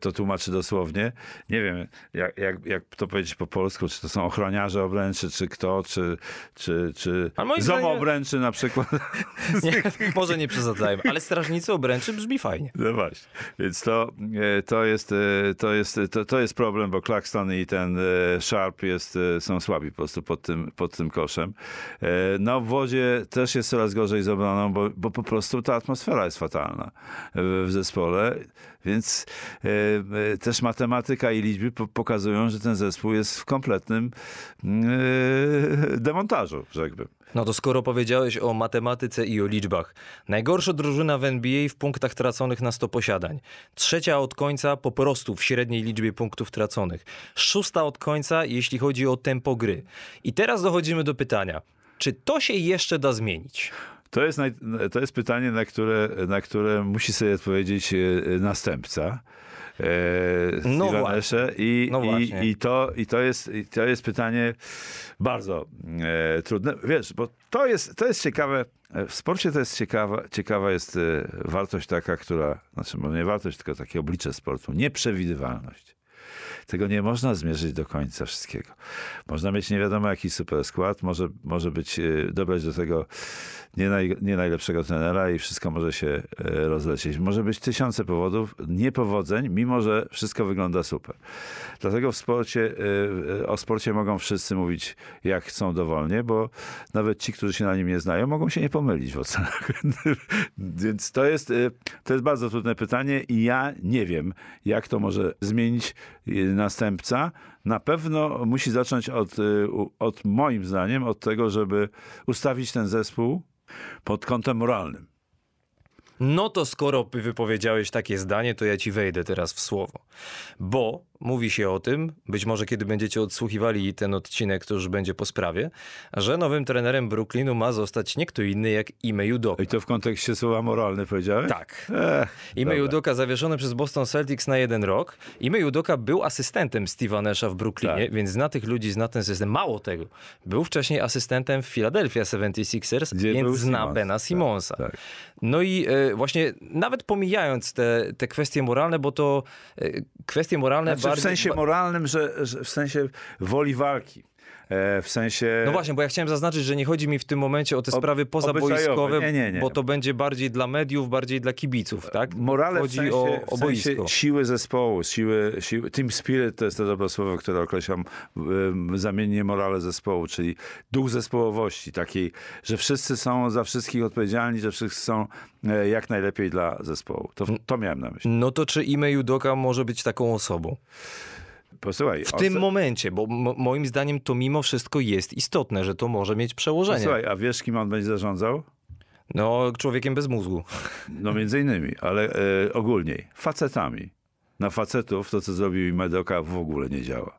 to tłumaczy dosłownie. Nie wiem, jak, jak, jak to powiedzieć po polsku, czy to są ochroniarze obręczy, czy kto, czy, czy, czy ząb obręczy na przykład. Nie, może nie przesadzajmy, ale strażnicy obręczy brzmi fajnie. No właśnie, więc to, e, to, jest, e, to, jest, to, to jest problem, bo Claxton i ten Sharp jest, są słabi po prostu pod tym, pod tym koszem. No w wodzie też jest coraz gorzej z obroną, bo, bo po prostu ta atmosfera jest fatalna w zespole. Więc e, e, też matematyka i liczby pokazują, że ten zespół jest w kompletnym e, demontażu, rzekłbym. No to skoro powiedziałeś o matematyce i o liczbach. Najgorsza drużyna w NBA w punktach traconych na 100 posiadań. Trzecia od końca po prostu w średniej liczbie punktów traconych. Szósta od końca, jeśli chodzi o tempo gry. I teraz dochodzimy do pytania. Czy to się jeszcze da zmienić? To jest, naj, to jest pytanie, na które, na które musi sobie odpowiedzieć e, następca. E, no I, no i, i, to, i, to jest, i to jest pytanie bardzo e, trudne. Wiesz, bo to jest, to jest ciekawe. E, w sporcie to jest ciekawa, ciekawa jest wartość taka, która, znaczy może nie wartość, tylko takie oblicze sportu, nieprzewidywalność. Tego nie można zmierzyć do końca wszystkiego. Można mieć nie wiadomo jaki super skład, może, może być, y, dobrać do tego nie, naj, nie najlepszego trenera i wszystko może się y, rozlecieć. Może być tysiące powodów, niepowodzeń, mimo że wszystko wygląda super. Dlatego w sporcie, y, o sporcie mogą wszyscy mówić jak chcą dowolnie, bo nawet ci, którzy się na nim nie znają, mogą się nie pomylić w ocenach. Więc to jest, to jest bardzo trudne pytanie i ja nie wiem, jak to może zmienić następca. Na pewno musi zacząć od, od moim zdaniem, od tego, żeby ustawić ten zespół pod kątem moralnym. No to skoro wypowiedziałeś takie zdanie, to ja ci wejdę teraz w słowo. Bo mówi się o tym, być może kiedy będziecie odsłuchiwali ten odcinek, to już będzie po sprawie, że nowym trenerem Brooklynu ma zostać nie kto inny jak Ime Udoka. I to w kontekście słowa moralny powiedziałeś? Tak. Ech, Ime Udoka zawieszony przez Boston Celtics na jeden rok. Ime Udoka był asystentem Steve'a Nasha w Brooklynie, tak. więc zna tych ludzi, zna ten system. Mało tego, był wcześniej asystentem w Philadelphia 76ers, Gdzie więc zna Simons. Bena tak, Simonsa. Tak, tak. No i e, właśnie nawet pomijając te, te kwestie moralne, bo to e, kwestie moralne znaczy, bardziej... w sensie moralnym, że, że w sensie woli walki. E, w sensie... No właśnie, bo ja chciałem zaznaczyć, że nie chodzi mi w tym momencie o te sprawy pozabojskowe, nie, nie, nie. bo to będzie bardziej dla mediów, bardziej dla kibiców, tak? Morale chodzi w sensie, o, o w sensie siły zespołu, siły, siły, team spirit to jest to dobre słowo, które określam zamiennie morale zespołu, czyli duch zespołowości, takiej, że wszyscy są za wszystkich odpowiedzialni, że wszyscy są e, jak najlepiej dla zespołu. To, to miałem na myśli. No to czy Ime Judoka może być taką osobą? Posłuchaj, w tym momencie, bo moim zdaniem to mimo wszystko jest istotne, że to może mieć przełożenie. Posłuchaj, a wiesz, kim on będzie zarządzał? No, człowiekiem bez mózgu. No, między innymi, ale e, ogólniej. Facetami. Na facetów to, co zrobił Medoka, w ogóle nie działa.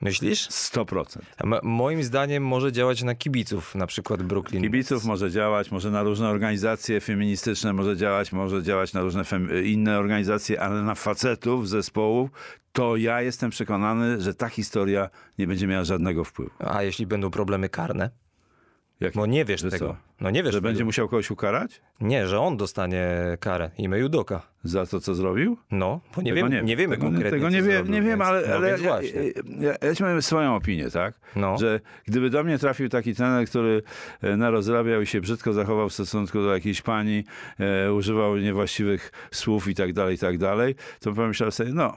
Myślisz? 100%. moim zdaniem może działać na kibiców, na przykład Brooklyn. Kibiców może działać, może na różne organizacje feministyczne może działać, może działać na różne inne organizacje, ale na facetów, zespołów, to ja jestem przekonany, że ta historia nie będzie miała żadnego wpływu. A jeśli będą problemy karne? Jak, Bo nie wiesz tego. Co? No nie wiesz. Że tego. będzie musiał kogoś ukarać? Nie, że on dostanie karę imię Judoka. Za to, co zrobił? No, bo nie, wiem, nie, nie wiemy tego, konkretnie. Tego nie, wie, nie wiem, ale, no, ale ja, ja, ja, ja mam swoją opinię, tak? No. Że gdyby do mnie trafił taki trener, który e, narozrabiał i się brzydko zachował w stosunku do jakiejś pani, e, używał niewłaściwych słów i tak dalej, i tak dalej, to pomyślał sobie, no,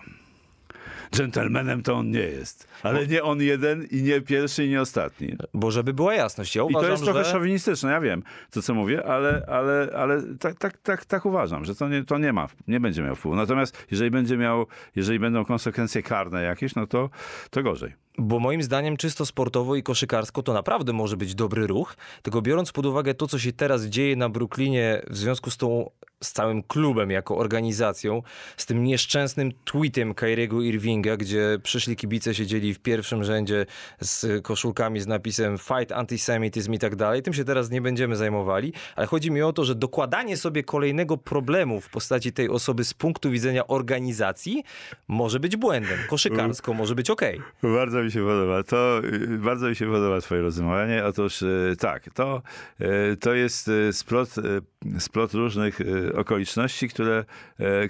dżentelmenem to on nie jest. Ale nie on jeden i nie pierwszy i nie ostatni. Bo żeby była jasność, ja uważam, I to jest że... trochę szowinistyczne, ja wiem to, co mówię, ale, ale, ale tak, tak, tak, tak uważam, że to nie, to nie ma, nie będzie miał wpływu. Natomiast jeżeli będzie miał, jeżeli będą konsekwencje karne jakieś, no to, to gorzej. Bo moim zdaniem czysto sportowo i koszykarsko to naprawdę może być dobry ruch, tylko biorąc pod uwagę to, co się teraz dzieje na Brooklynie w związku z tą z całym klubem jako organizacją, z tym nieszczęsnym tweetem Kyriego Irvinga, gdzie przyszli kibice, siedzieli w pierwszym rzędzie z koszulkami z napisem fight antisemityzm i tak dalej. Tym się teraz nie będziemy zajmowali, ale chodzi mi o to, że dokładanie sobie kolejnego problemu w postaci tej osoby z punktu widzenia organizacji może być błędem. Koszykarsko może być ok. Bardzo mi się podoba. To bardzo mi się podoba twoje rozumowanie. Otóż e, tak, to, e, to jest splot, splot różnych okoliczności, które,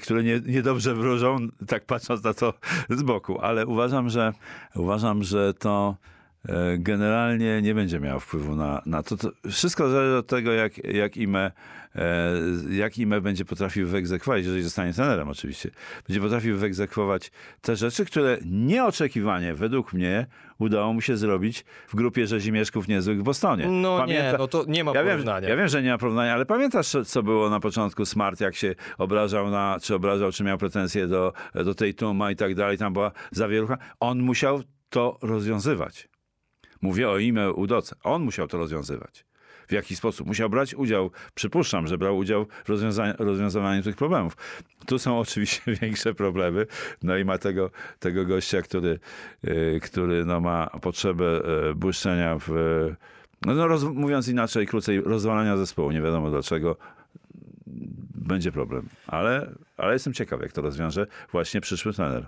które nie, niedobrze wróżą, tak patrząc na to z boku. Ale uważam, że uważam, że to generalnie nie będzie miało wpływu na, na to. to. Wszystko zależy od tego, jak, jak IME E, jak IME będzie potrafił wyegzekwować, jeżeli zostanie trenerem oczywiście, będzie potrafił wyegzekwować te rzeczy, które nieoczekiwanie według mnie udało mu się zrobić w grupie rzezimieszków niezłych w Bostonie. No Pamięta... nie, no to nie ma ja porównania. Wiem, ja wiem, że nie ma porównania, ale pamiętasz, co było na początku Smart, jak się obrażał na, czy obrażał, czy miał pretensje do, do tej Tuma i tak dalej, tam była zawierucha. On musiał to rozwiązywać. Mówię o imię Udoce. On musiał to rozwiązywać w jaki sposób. Musiał brać udział, przypuszczam, że brał udział w rozwiązywaniu tych problemów. Tu są oczywiście większe problemy, no i ma tego, tego gościa, który, y, który no ma potrzebę y, błyszczenia w, no, no roz, mówiąc inaczej, krócej, rozwalania zespołu. Nie wiadomo dlaczego będzie problem. Ale, ale jestem ciekaw, jak to rozwiąże właśnie przyszły trener.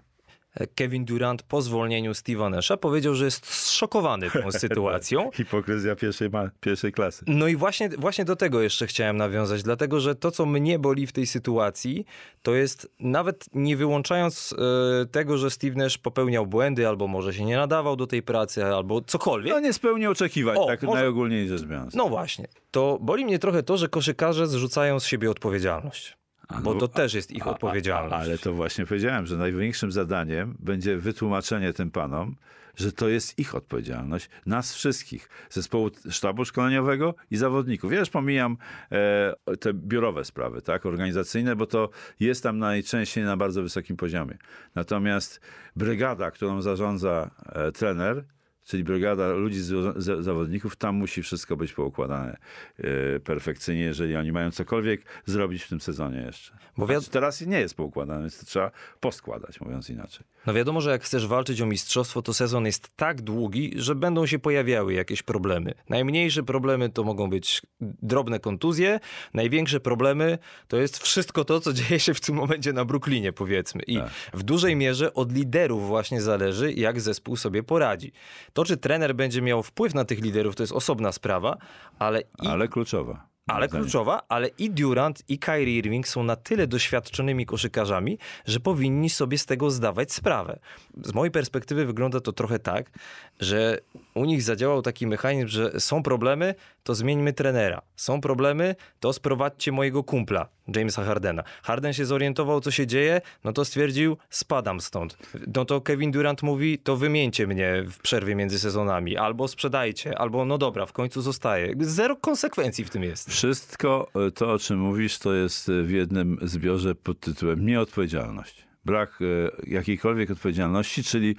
Kevin Durant po zwolnieniu Steve'a Nasha powiedział, że jest zszokowany tą sytuacją. Hipokryzja pierwszej, ma, pierwszej klasy. No i właśnie, właśnie do tego jeszcze chciałem nawiązać, dlatego że to, co mnie boli w tej sytuacji, to jest nawet nie wyłączając e, tego, że Steve Nash popełniał błędy, albo może się nie nadawał do tej pracy, albo cokolwiek. No nie spełnił oczekiwań, O, tak może- najogólniej rzecz biorąc. No właśnie. To boli mnie trochę to, że koszykarze zrzucają z siebie odpowiedzialność. Bo no, to też jest ich A- a- odpowiedzialność. Ale to właśnie powiedziałem, że największym zadaniem będzie wytłumaczenie tym panom, że to jest ich odpowiedzialność, nas wszystkich, zespołu sztabu szkoleniowego i zawodników. Ja już pomijam e, te biurowe sprawy, tak, organizacyjne, bo to jest tam najczęściej na bardzo wysokim poziomie. Natomiast brygada, którą zarządza e, trener, czyli brygada ludzi z, z, zawodników, tam musi wszystko być poukładane e, perfekcyjnie, jeżeli oni mają cokolwiek zrobić w tym sezonie jeszcze. Bo Bo wiad- teraz nie jest poukładane, więc to trzeba poskładać, mówiąc inaczej. No wiadomo, że jak chcesz walczyć o mistrzostwo, to sezon jest tak długi, że będą się pojawiały jakieś problemy. Najmniejsze problemy to mogą być drobne kontuzje, największe problemy to jest wszystko to, co dzieje się w tym momencie na Brooklynie, powiedzmy. I Tak. w dużej mierze od liderów właśnie zależy, jak zespół sobie poradzi. To, czy trener będzie miał wpływ na tych liderów, to jest osobna sprawa, ale i Ale kluczowa. Ale kluczowa, ale i Durant, i Kyrie Irving są na tyle doświadczonymi koszykarzami, że powinni sobie z tego zdawać sprawę. Z mojej perspektywy wygląda to trochę tak, że u nich zadziałał taki mechanizm, że są problemy, to zmieńmy trenera. Są problemy, to sprowadźcie mojego kumpla, Jamesa Hardena. Harden się zorientował, co się dzieje, no to stwierdził, spadam stąd. No to Kevin Durant mówi, to wymieńcie mnie w przerwie między sezonami, albo sprzedajcie, albo no dobra, w końcu zostaje. Zero konsekwencji w tym jest. Wszystko e, to, o czym mówisz, to jest e, w jednym zbiorze pod tytułem nieodpowiedzialność. Brak e, jakiejkolwiek odpowiedzialności, czyli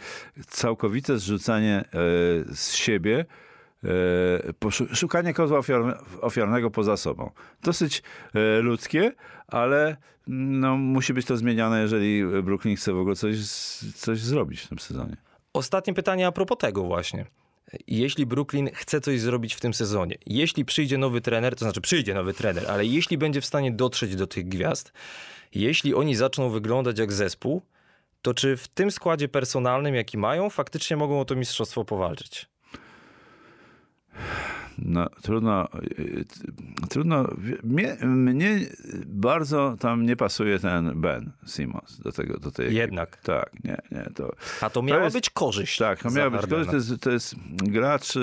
całkowite zrzucanie z siebie, szukanie kozła ofiar, ofiarnego poza sobą. Dosyć ludzkie, ale no, musi być to zmieniane, jeżeli Brooklyn chce w ogóle coś, coś zrobić w tym sezonie. Ostatnie pytanie a propos tego właśnie. Jeśli Brooklyn chce coś zrobić w tym sezonie, jeśli przyjdzie nowy trener, to znaczy przyjdzie nowy trener, ale jeśli będzie w stanie dotrzeć do tych gwiazd, jeśli oni zaczną wyglądać jak zespół, to czy w tym składzie personalnym, jaki mają, faktycznie mogą o to mistrzostwo powalczyć? No, trudno, y, t- trudno. Mnie, mnie bardzo tam nie pasuje ten Ben Simmons do tego, do tej ekipy. Jednak. Tak, nie, nie, to... A to miała jest- być korzyść. Tak, to za miał być, to Hardena. jest, to jest gracz, y,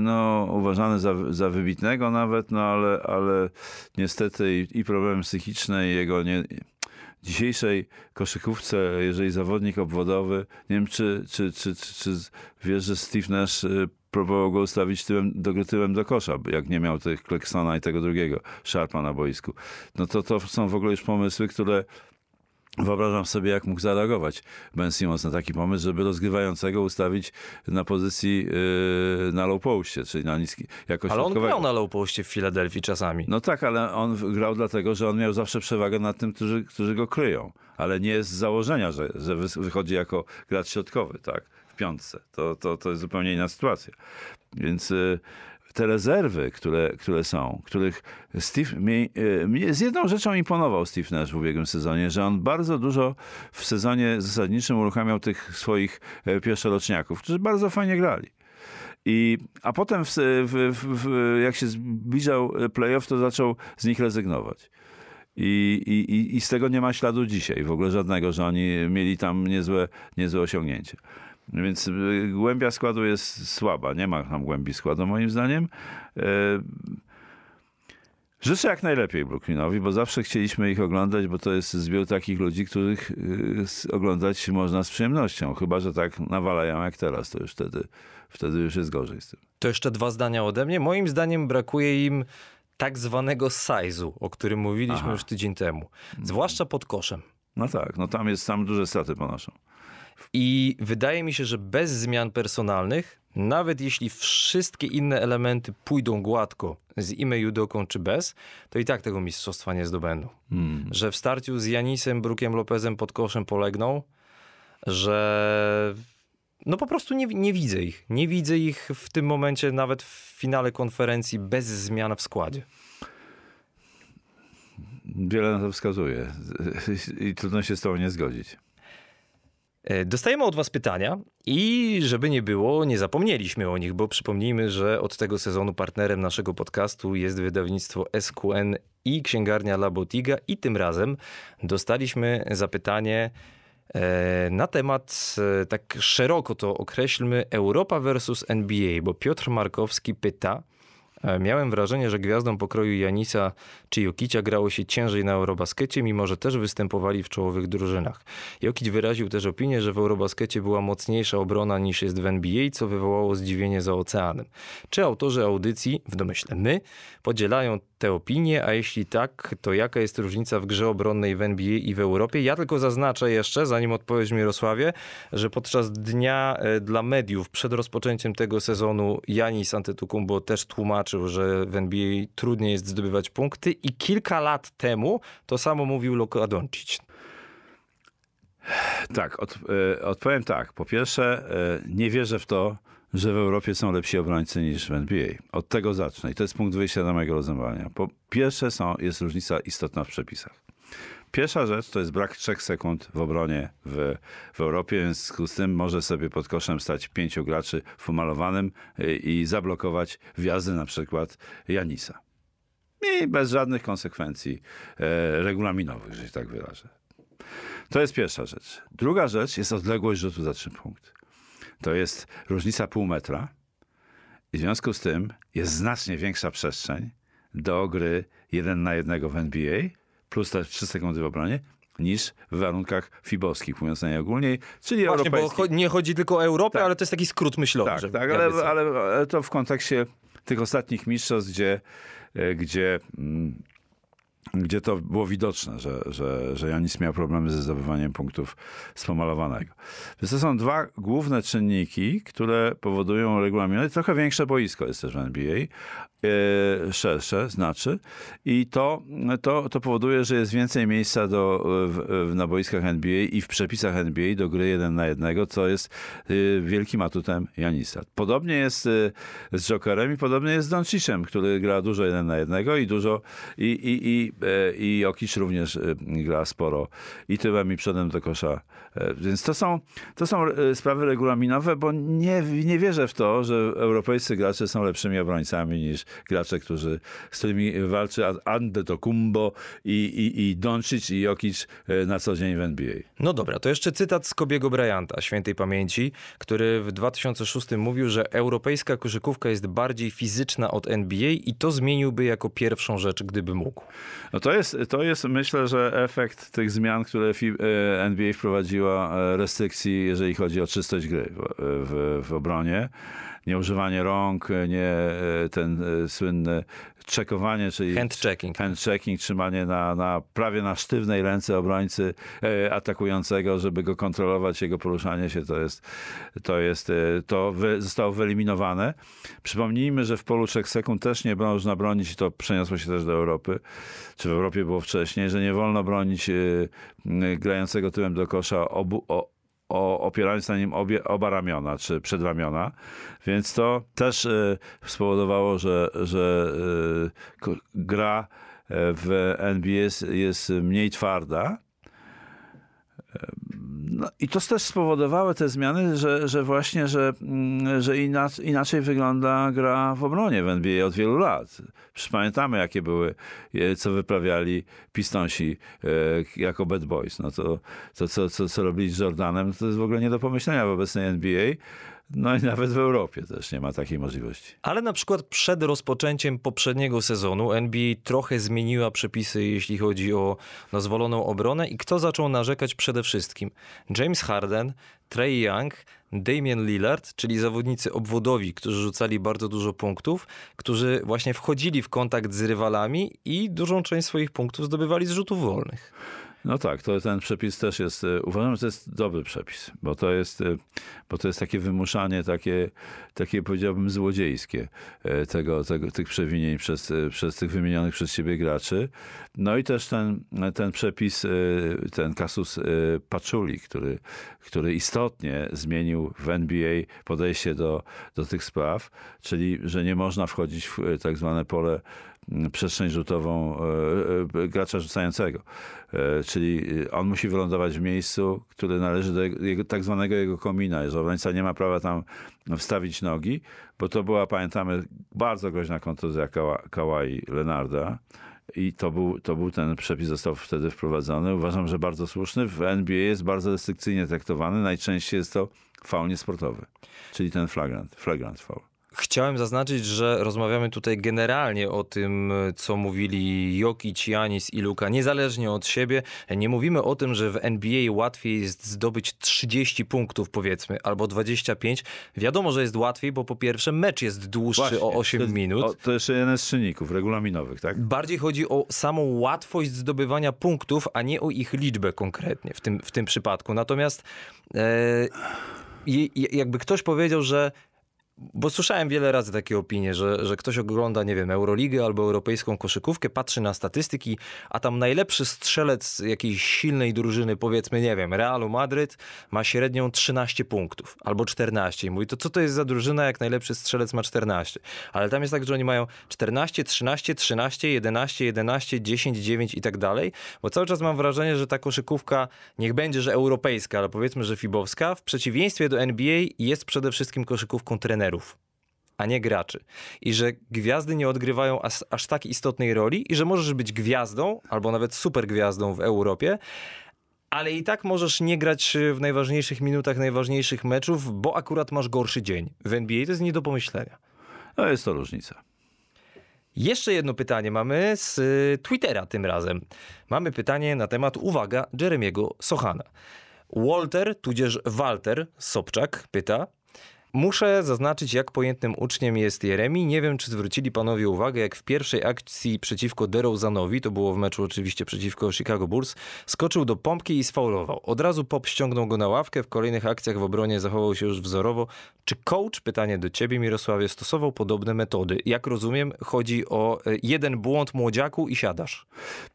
no, uważany za, za wybitnego nawet, no, ale, ale niestety i, i problemy psychiczne i jego nie, dzisiejszej koszykówce, jeżeli zawodnik obwodowy, nie wiem, czy, czy, czy, czy, czy wiesz, że Steve Nash y, próbował go ustawić tyłem do, tyłem do kosza, jak nie miał tych Kleksona i tego drugiego Sharpa na boisku. No to to są w ogóle już pomysły, które Wyobrażam sobie, jak mógł zareagować Ben Simmons na taki pomysł, żeby rozgrywającego ustawić na pozycji yy, na low postie, czyli na niski, jako Ale on grał na low poście w Filadelfii czasami. No tak, ale on grał dlatego, że on miał zawsze przewagę nad tym, którzy, którzy go kryją. Ale nie z założenia, że, że wychodzi jako gracz środkowy, tak, w piątce. To, to, to jest zupełnie inna sytuacja. Więc y, te rezerwy, które, które są, których Steve... Mi, mnie z jedną rzeczą imponował Steve Nash w ubiegłym sezonie, że on bardzo dużo w sezonie zasadniczym uruchamiał tych swoich e, pierwszoroczniaków, którzy bardzo fajnie grali. I, a potem, w, w, w, jak się zbliżał playoff, to zaczął z nich rezygnować. I, i- I z tego nie ma śladu dzisiaj, w ogóle żadnego, że oni mieli tam niezłe, niezłe osiągnięcie. Więc y, głębia składu jest słaba, nie ma tam głębi składu moim zdaniem. E, Życzę jak najlepiej Brooklynowi, bo zawsze chcieliśmy ich oglądać, bo to jest zbiór takich ludzi, których y, oglądać można z przyjemnością. Chyba, że tak nawalają jak teraz, to już wtedy, wtedy już jest gorzej z tym. To jeszcze dwa zdania ode mnie. Moim zdaniem brakuje im tak zwanego size'u, o którym mówiliśmy Aha. już tydzień temu. Zwłaszcza pod koszem. No tak, no tam jest, tam duże straty ponoszą. I wydaje mi się, że bez zmian personalnych, nawet jeśli wszystkie inne elementy pójdą gładko z Ime Judoką czy bez, to i tak tego mistrzostwa nie zdobędą. Hmm. Że w starciu z Janisem, Brukiem Lopezem pod koszem polegną, że no po prostu nie, nie widzę ich. Nie widzę ich w tym momencie nawet w finale konferencji bez zmian w składzie. Wiele na to wskazuje i trudno się z tobą nie zgodzić. E, Dostajemy od Was pytania i żeby nie było, nie zapomnieliśmy o nich, bo przypomnijmy, że od tego sezonu partnerem naszego podcastu jest wydawnictwo SQN i księgarnia La Botiga i tym razem dostaliśmy zapytanie e, na temat, e, tak szeroko to określmy, Europa versus NBA, bo Piotr Markowski pyta, Miałem wrażenie, że gwiazdom pokroju Janisa czy Jokicia grało się ciężej na Eurobaskecie, mimo że też występowali w czołowych drużynach. Jokic wyraził też opinię, że w Eurobaskecie była mocniejsza obrona niż jest w NBA, co wywołało zdziwienie za oceanem. Czy autorzy audycji, w domyśle my, podzielają te opinie, a jeśli tak, to jaka jest różnica w grze obronnej w NBA i w Europie? Ja tylko zaznaczę jeszcze, zanim odpowiesz Mirosławie, że podczas dnia e, dla mediów przed rozpoczęciem tego sezonu Janis Antetokounmpo też tłumaczył, że w NBA trudniej jest zdobywać punkty i kilka lat temu to samo mówił Luka Doncic. Tak, od, e, odpowiem tak. Po pierwsze, e, nie wierzę w to, że w Europie są lepsi obrońcy niż w NBA. Od tego zacznę i to jest punkt wyjścia do mojego rozumowania. Po pierwsze są, jest różnica istotna w przepisach. Pierwsza rzecz to jest brak trzech sekund w obronie w, w Europie, w związku z tym może sobie pod koszem stać pięciu graczy w umalowanym y, i zablokować wjazdy na przykład Janisa. I bez żadnych konsekwencji e, regulaminowych, że się tak wyrażę. To jest pierwsza rzecz. Druga rzecz jest odległość rzutu za trzy punkty. To jest różnica pół metra i w związku z tym jest znacznie większa przestrzeń do gry jeden na jednego w NBA plus te 3 sekundy w obronie niż w warunkach fibowskich, mówiąc najogólniej, czyli Właśnie, bo europejskich. cho- nie chodzi tylko o Europę, Tak. ale to jest taki skrót myślowy. Tak, tak ale, ale, ale to w kontekście tych ostatnich mistrzostw, gdzie, e, gdzie, mm, gdzie to było widoczne, że, że, że Janis miał problemy ze zdobywaniem punktów z pomalowanego. Więc to są dwa główne czynniki, które powodują regulaminy. Trochę większe boisko jest też w NBA, e, szersze znaczy i to, to, to powoduje, że jest więcej miejsca do, w, w, na boiskach NBA i w przepisach NBA do gry jeden na jednego, co jest y, wielkim atutem Janisa. Podobnie jest y, z Jokerem i podobnie jest z Doncicem, który gra dużo jeden na jednego i dużo i, i, i, e, i Jokic również y, gra sporo i tyłem i przodem do kosza. E, Więc to są, to są e, sprawy regulaminowe, bo nie, nie wierzę w to, że europejscy gracze są lepszymi obrońcami niż gracze, którzy, z którymi walczy Antetokounmpo i, i, i Doncic i Jokic e, na co dzień w NBA. No dobra, to jeszcze cytat z Kobiego Bryanta, świętej pamięci, który w 2006 mówił, że europejska koszykówka jest bardziej fizyczna od NBA i to zmieniłby jako pierwszą rzecz, gdyby mógł. No to jest, to jest myślę, że efekt tych zmian, które e, NBA wprowadziła, e, restrykcji, jeżeli chodzi o czystość gry w, w, obronie. Nieużywanie rąk, nie e, ten słynny czekowanie, czyli Hand checking. hand checking, trzymanie na, na prawie na sztywnej ręce obrońcy e, atakującego, żeby go kontrolować, jego poruszanie się, to jest, to jest, e, to wy, zostało wyeliminowane. Przypomnijmy, że w polu 3 sekund też nie można bronić i to przeniosło się też do Europy, czy w Europie było wcześniej, że nie wolno bronić e, grającego tyłem do kosza obu, o, o, opierając na nim obie, oba ramiona, czy przedramiona. Więc to też e, spowodowało, że, że ko- gra e, w jest, jest mniej twarda. No, I to też spowodowały te zmiany, że, że właśnie, że, mm, że inaczej, inaczej wygląda gra w obronie w NBA od wielu lat. Przecież pamiętamy, jakie były, e, co wyprawiali Pistonsi e, jako bad boys. No to, to co, co, co robili z Jordanem, to jest w ogóle nie do pomyślenia w obecnej NBA. No i nawet w Europie też nie ma takiej możliwości. Ale na przykład przed rozpoczęciem poprzedniego sezonu NBA trochę zmieniła przepisy, jeśli chodzi o dozwoloną obronę i kto zaczął narzekać przede wszystkim? James Harden, Trey Young, Damian Lillard, czyli zawodnicy obwodowi, którzy rzucali bardzo dużo punktów, którzy właśnie wchodzili w kontakt z rywalami i dużą część swoich punktów zdobywali z rzutów wolnych. No tak, to ten przepis też jest, e, uważam, że to jest dobry przepis, bo to jest, e, bo to jest takie wymuszanie, takie, takie powiedziałbym złodziejskie e, tego, tego, tych przewinień przez, przez tych wymienionych przez siebie graczy. No i też ten, ten przepis, ten kasus Paczuli, który, który istotnie zmienił w NBA podejście do, do tych spraw, czyli że nie można wchodzić w tak zwane pole przestrzeń rzutową e, gracza rzucającego. Czyli on musi wylądować w miejscu, które należy do jego, tak zwanego jego komina, że obrońca nie ma prawa tam wstawić nogi, bo to była, pamiętamy, bardzo groźna kontuzja Kawai Lenarda. I to był, to był ten przepis, został wtedy wprowadzony. Uważam, że bardzo słuszny. W NBA jest bardzo restrykcyjnie traktowany. Najczęściej jest to faul niesportowy, czyli ten flagrant, flagrant faul. Chciałem zaznaczyć, że rozmawiamy tutaj generalnie o tym, co mówili Jokic, Janis i Luka, niezależnie od siebie. Nie mówimy o tym, że w NBA łatwiej jest zdobyć 30 punktów, powiedzmy, albo 25. Wiadomo, że jest łatwiej, bo po pierwsze mecz jest dłuższy Właśnie, o 8 to, minut. O, to jeszcze jeden z czynników regulaminowych, tak? Bardziej chodzi o samą łatwość zdobywania punktów, a nie o ich liczbę konkretnie w tym, w tym przypadku. Natomiast e, jakby ktoś powiedział, że bo słyszałem wiele razy takie opinie, że, że ktoś ogląda, nie wiem, Euroligę albo europejską koszykówkę, patrzy na statystyki, a tam najlepszy strzelec jakiejś silnej drużyny, powiedzmy, nie wiem, Realu Madryt, ma średnią 13 punktów albo 14. I mówi, to co to jest za drużyna, jak najlepszy strzelec ma 14? Ale tam jest tak, że oni mają 14, 13, 13, 11, 11, 10, 9 i tak dalej, bo cały czas mam wrażenie, że ta koszykówka, niech będzie, że europejska, ale powiedzmy, że fibowska, w przeciwieństwie do NBA jest przede wszystkim koszykówką trenerów a nie graczy. I że gwiazdy nie odgrywają aż, aż tak istotnej roli i że możesz być gwiazdą, albo nawet super gwiazdą w Europie, ale i tak możesz nie grać w najważniejszych minutach najważniejszych meczów, bo akurat masz gorszy dzień. W NBA to jest nie do pomyślenia. No jest to różnica. Jeszcze jedno pytanie mamy z y, Twittera tym razem. Mamy pytanie na temat, uwaga, Jeremiego Sochana. Walter, tudzież Walter Sobczak pyta, Muszę zaznaczyć, jak pojętnym uczniem jest Jeremi. Nie wiem, czy zwrócili panowie uwagę, jak w pierwszej akcji przeciwko DeRozanowi, to było w meczu oczywiście przeciwko Chicago Bulls, skoczył do pompki i sfaulował. Od razu Pop ściągnął go na ławkę, w kolejnych akcjach w obronie zachował się już wzorowo. Czy coach, pytanie do ciebie Mirosławie, stosował podobne metody? Jak rozumiem, chodzi o e, jeden błąd młodziaku i siadasz.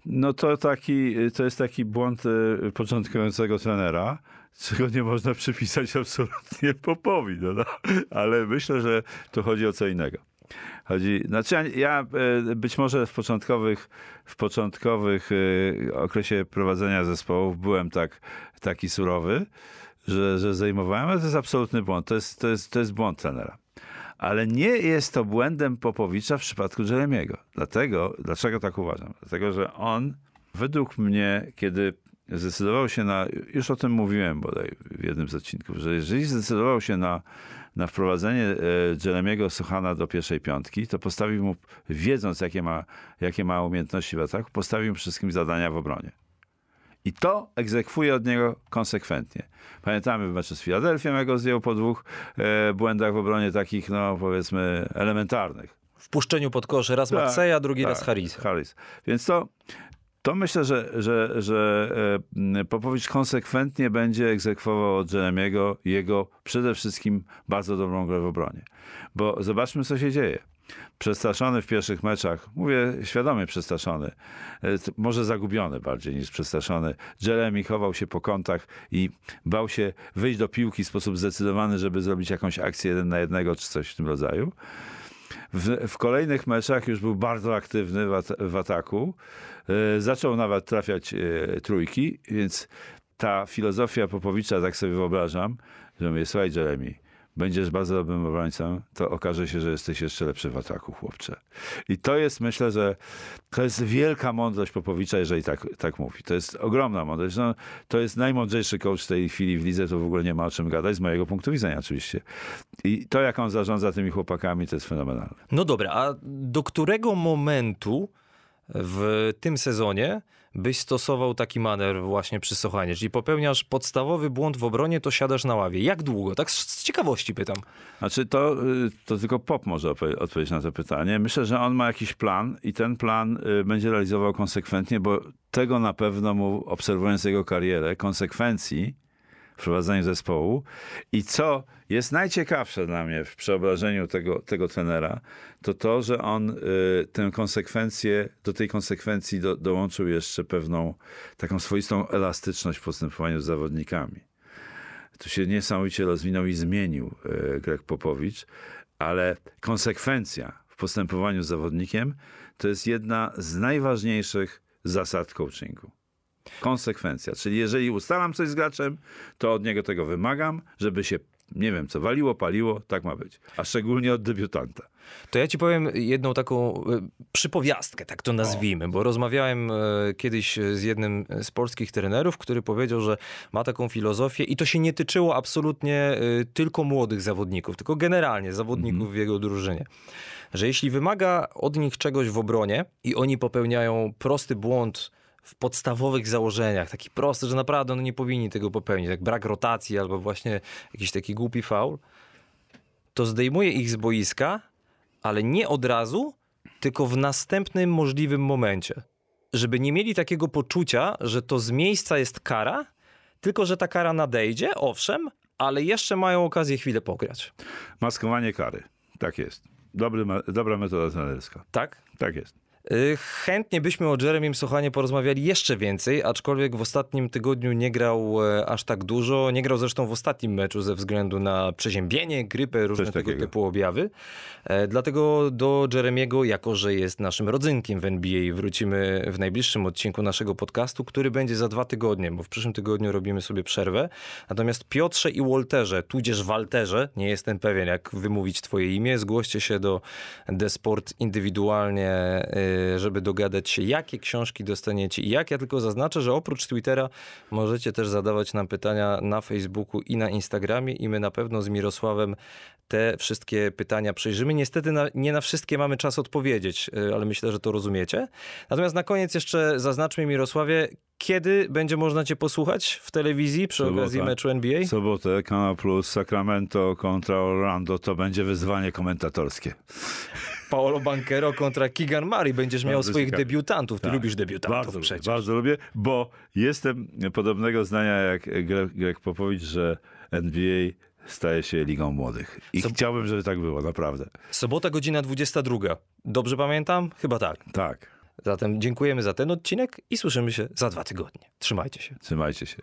No to taki, to jest taki błąd e, początkującego trenera czego nie można przypisać absolutnie Popowi. No, no. Ale myślę, że tu chodzi o co innego. Chodzi, znaczy ja e, być może w początkowych, w początkowych e, okresie prowadzenia zespołów byłem tak, taki surowy, że, że zajmowałem, ale to jest absolutny błąd. To jest, to jest, to jest błąd trenera. Ale nie jest to błędem Popowicza w przypadku Jeremiego. Dlatego, dlaczego tak uważam? Dlatego, że on według mnie, kiedy zdecydował się na, już o tym mówiłem bodaj w jednym z odcinków, że jeżeli zdecydował się na, na wprowadzenie e, Jeremiego Sochana do pierwszej piątki, to postawił mu, wiedząc jakie ma, jakie ma umiejętności w ataku, postawił mu wszystkim zadania w obronie. I to egzekwuje od niego konsekwentnie. Pamiętamy w meczu z Filadelfią, jak go zdjął po dwóch e, błędach w obronie takich, no powiedzmy, elementarnych. W puszczeniu pod kosz raz tak, Maxeya, drugi tak, raz Harris. Harris. Więc to, to myślę, że, że, że e, Popowicz konsekwentnie będzie egzekwował od Jeremiego jego przede wszystkim bardzo dobrą grę w obronie. Bo zobaczmy, co się dzieje. Przestraszony w pierwszych meczach, mówię świadomie przestraszony, e, może zagubiony bardziej niż przestraszony. Jeremy chował się po kątach i bał się wyjść do piłki w sposób zdecydowany, żeby zrobić jakąś akcję jeden na jednego czy coś w tym rodzaju. W, w kolejnych meczach już był bardzo aktywny w, at w ataku. E, zaczął nawet trafiać e, trójki, więc ta filozofia Popowicza, tak sobie wyobrażam, że mówię, słuchaj Jeremy, będziesz bardzo dobrym obrońcą, to okaże się, że jesteś jeszcze lepszy w ataku, chłopcze. I to jest, myślę, że to jest wielka mądrość Popowicza, jeżeli tak, tak mówi. To jest ogromna mądrość. No, to jest najmądrzejszy coach w tej chwili w lidze, to w ogóle nie ma o czym gadać, z mojego punktu widzenia oczywiście. I to, jak on zarządza tymi chłopakami, to jest fenomenalne. No dobra, a do którego momentu w tym sezonie byś stosował taki maner właśnie przy Sochanie? Czyli popełniasz podstawowy błąd w obronie, to siadasz na ławie. Jak długo? Tak z ciekawości pytam. Znaczy to, y, to tylko Pop może odpowiedzieć na to pytanie. Myślę, że on ma jakiś plan i ten plan y, będzie realizował konsekwentnie, bo tego na pewno mu, obserwując jego karierę, konsekwencji w prowadzeniu zespołu. I co jest najciekawsze dla mnie w przeobrażeniu tego, tego trenera, to to, że on y, tę konsekwencję, do tej konsekwencji do, dołączył jeszcze pewną taką swoistą elastyczność w postępowaniu z zawodnikami. Tu się niesamowicie rozwinął i zmienił y, Greg Popowicz, ale konsekwencja w postępowaniu z zawodnikiem to jest jedna z najważniejszych zasad coachingu. Konsekwencja. Czyli jeżeli ustalam coś z graczem, to od niego tego wymagam, żeby się, nie wiem co, waliło, paliło, tak ma być. A szczególnie od debiutanta. To ja ci powiem jedną taką e, przypowiastkę, tak to nazwijmy, bo rozmawiałem e, kiedyś z jednym z polskich trenerów, który powiedział, że ma taką filozofię i to się nie tyczyło absolutnie e, tylko młodych zawodników, tylko generalnie zawodników w jego drużynie. Że jeśli wymaga od nich czegoś w obronie i oni popełniają prosty błąd w podstawowych założeniach, taki prosty, że naprawdę no nie powinni tego popełnić, jak brak rotacji albo właśnie jakiś taki głupi faul, to zdejmuje ich z boiska, ale nie od razu, tylko w następnym możliwym momencie. Żeby nie mieli takiego poczucia, że to z miejsca jest kara, tylko że ta kara nadejdzie, owszem, ale jeszcze mają okazję chwilę pograć. Maskowanie kary. Tak jest. Dobry, dobra metoda trenerska. Tak? Tak jest. Y, Chętnie byśmy o Jeremim Sochanie porozmawiali jeszcze więcej, aczkolwiek w ostatnim tygodniu nie grał e, aż tak dużo. Nie grał zresztą w ostatnim meczu ze względu na przeziębienie, grypę, różne Coś tego takiego. typu objawy. E, Dlatego do Jeremiego, jako że jest naszym rodzynkiem w NBA, wrócimy w najbliższym odcinku naszego podcastu, który będzie za dwa tygodnie, bo w przyszłym tygodniu robimy sobie przerwę. Natomiast Piotrze i Walterze, tudzież Walterze, nie jestem pewien jak wymówić twoje imię, zgłoście się do Desport indywidualnie, y, żeby dogadać się, jakie książki dostaniecie i jak. Ja tylko zaznaczę, że oprócz Twittera możecie też zadawać nam pytania na Facebooku i na Instagramie i my na pewno z Mirosławem te wszystkie pytania przejrzymy. Niestety na, nie na wszystkie mamy czas odpowiedzieć, y, ale myślę, że to rozumiecie. Natomiast na koniec jeszcze zaznaczmy Mirosławie, kiedy będzie można cię posłuchać w telewizji przy Sobota. okazji meczu NBA? W sobotę Kanal Plus Sacramento kontra Orlando to będzie wyzwanie komentatorskie. Paolo Banquero kontra Keegan Murray. Będziesz miał Bardzo swoich ciekawe. debiutantów. Ty Tak. lubisz debiutantów Bardzo, przecież. bardzo lubię, bo jestem podobnego zdania jak Greg, Greg Popowicz, że NBA staje się ligą młodych. I Co- chciałbym, żeby tak było, naprawdę. Sobota, godzina 22. Dobrze pamiętam? Chyba tak. Tak. Zatem dziękujemy za ten odcinek i słyszymy się za dwa tygodnie. Trzymajcie się. Trzymajcie się.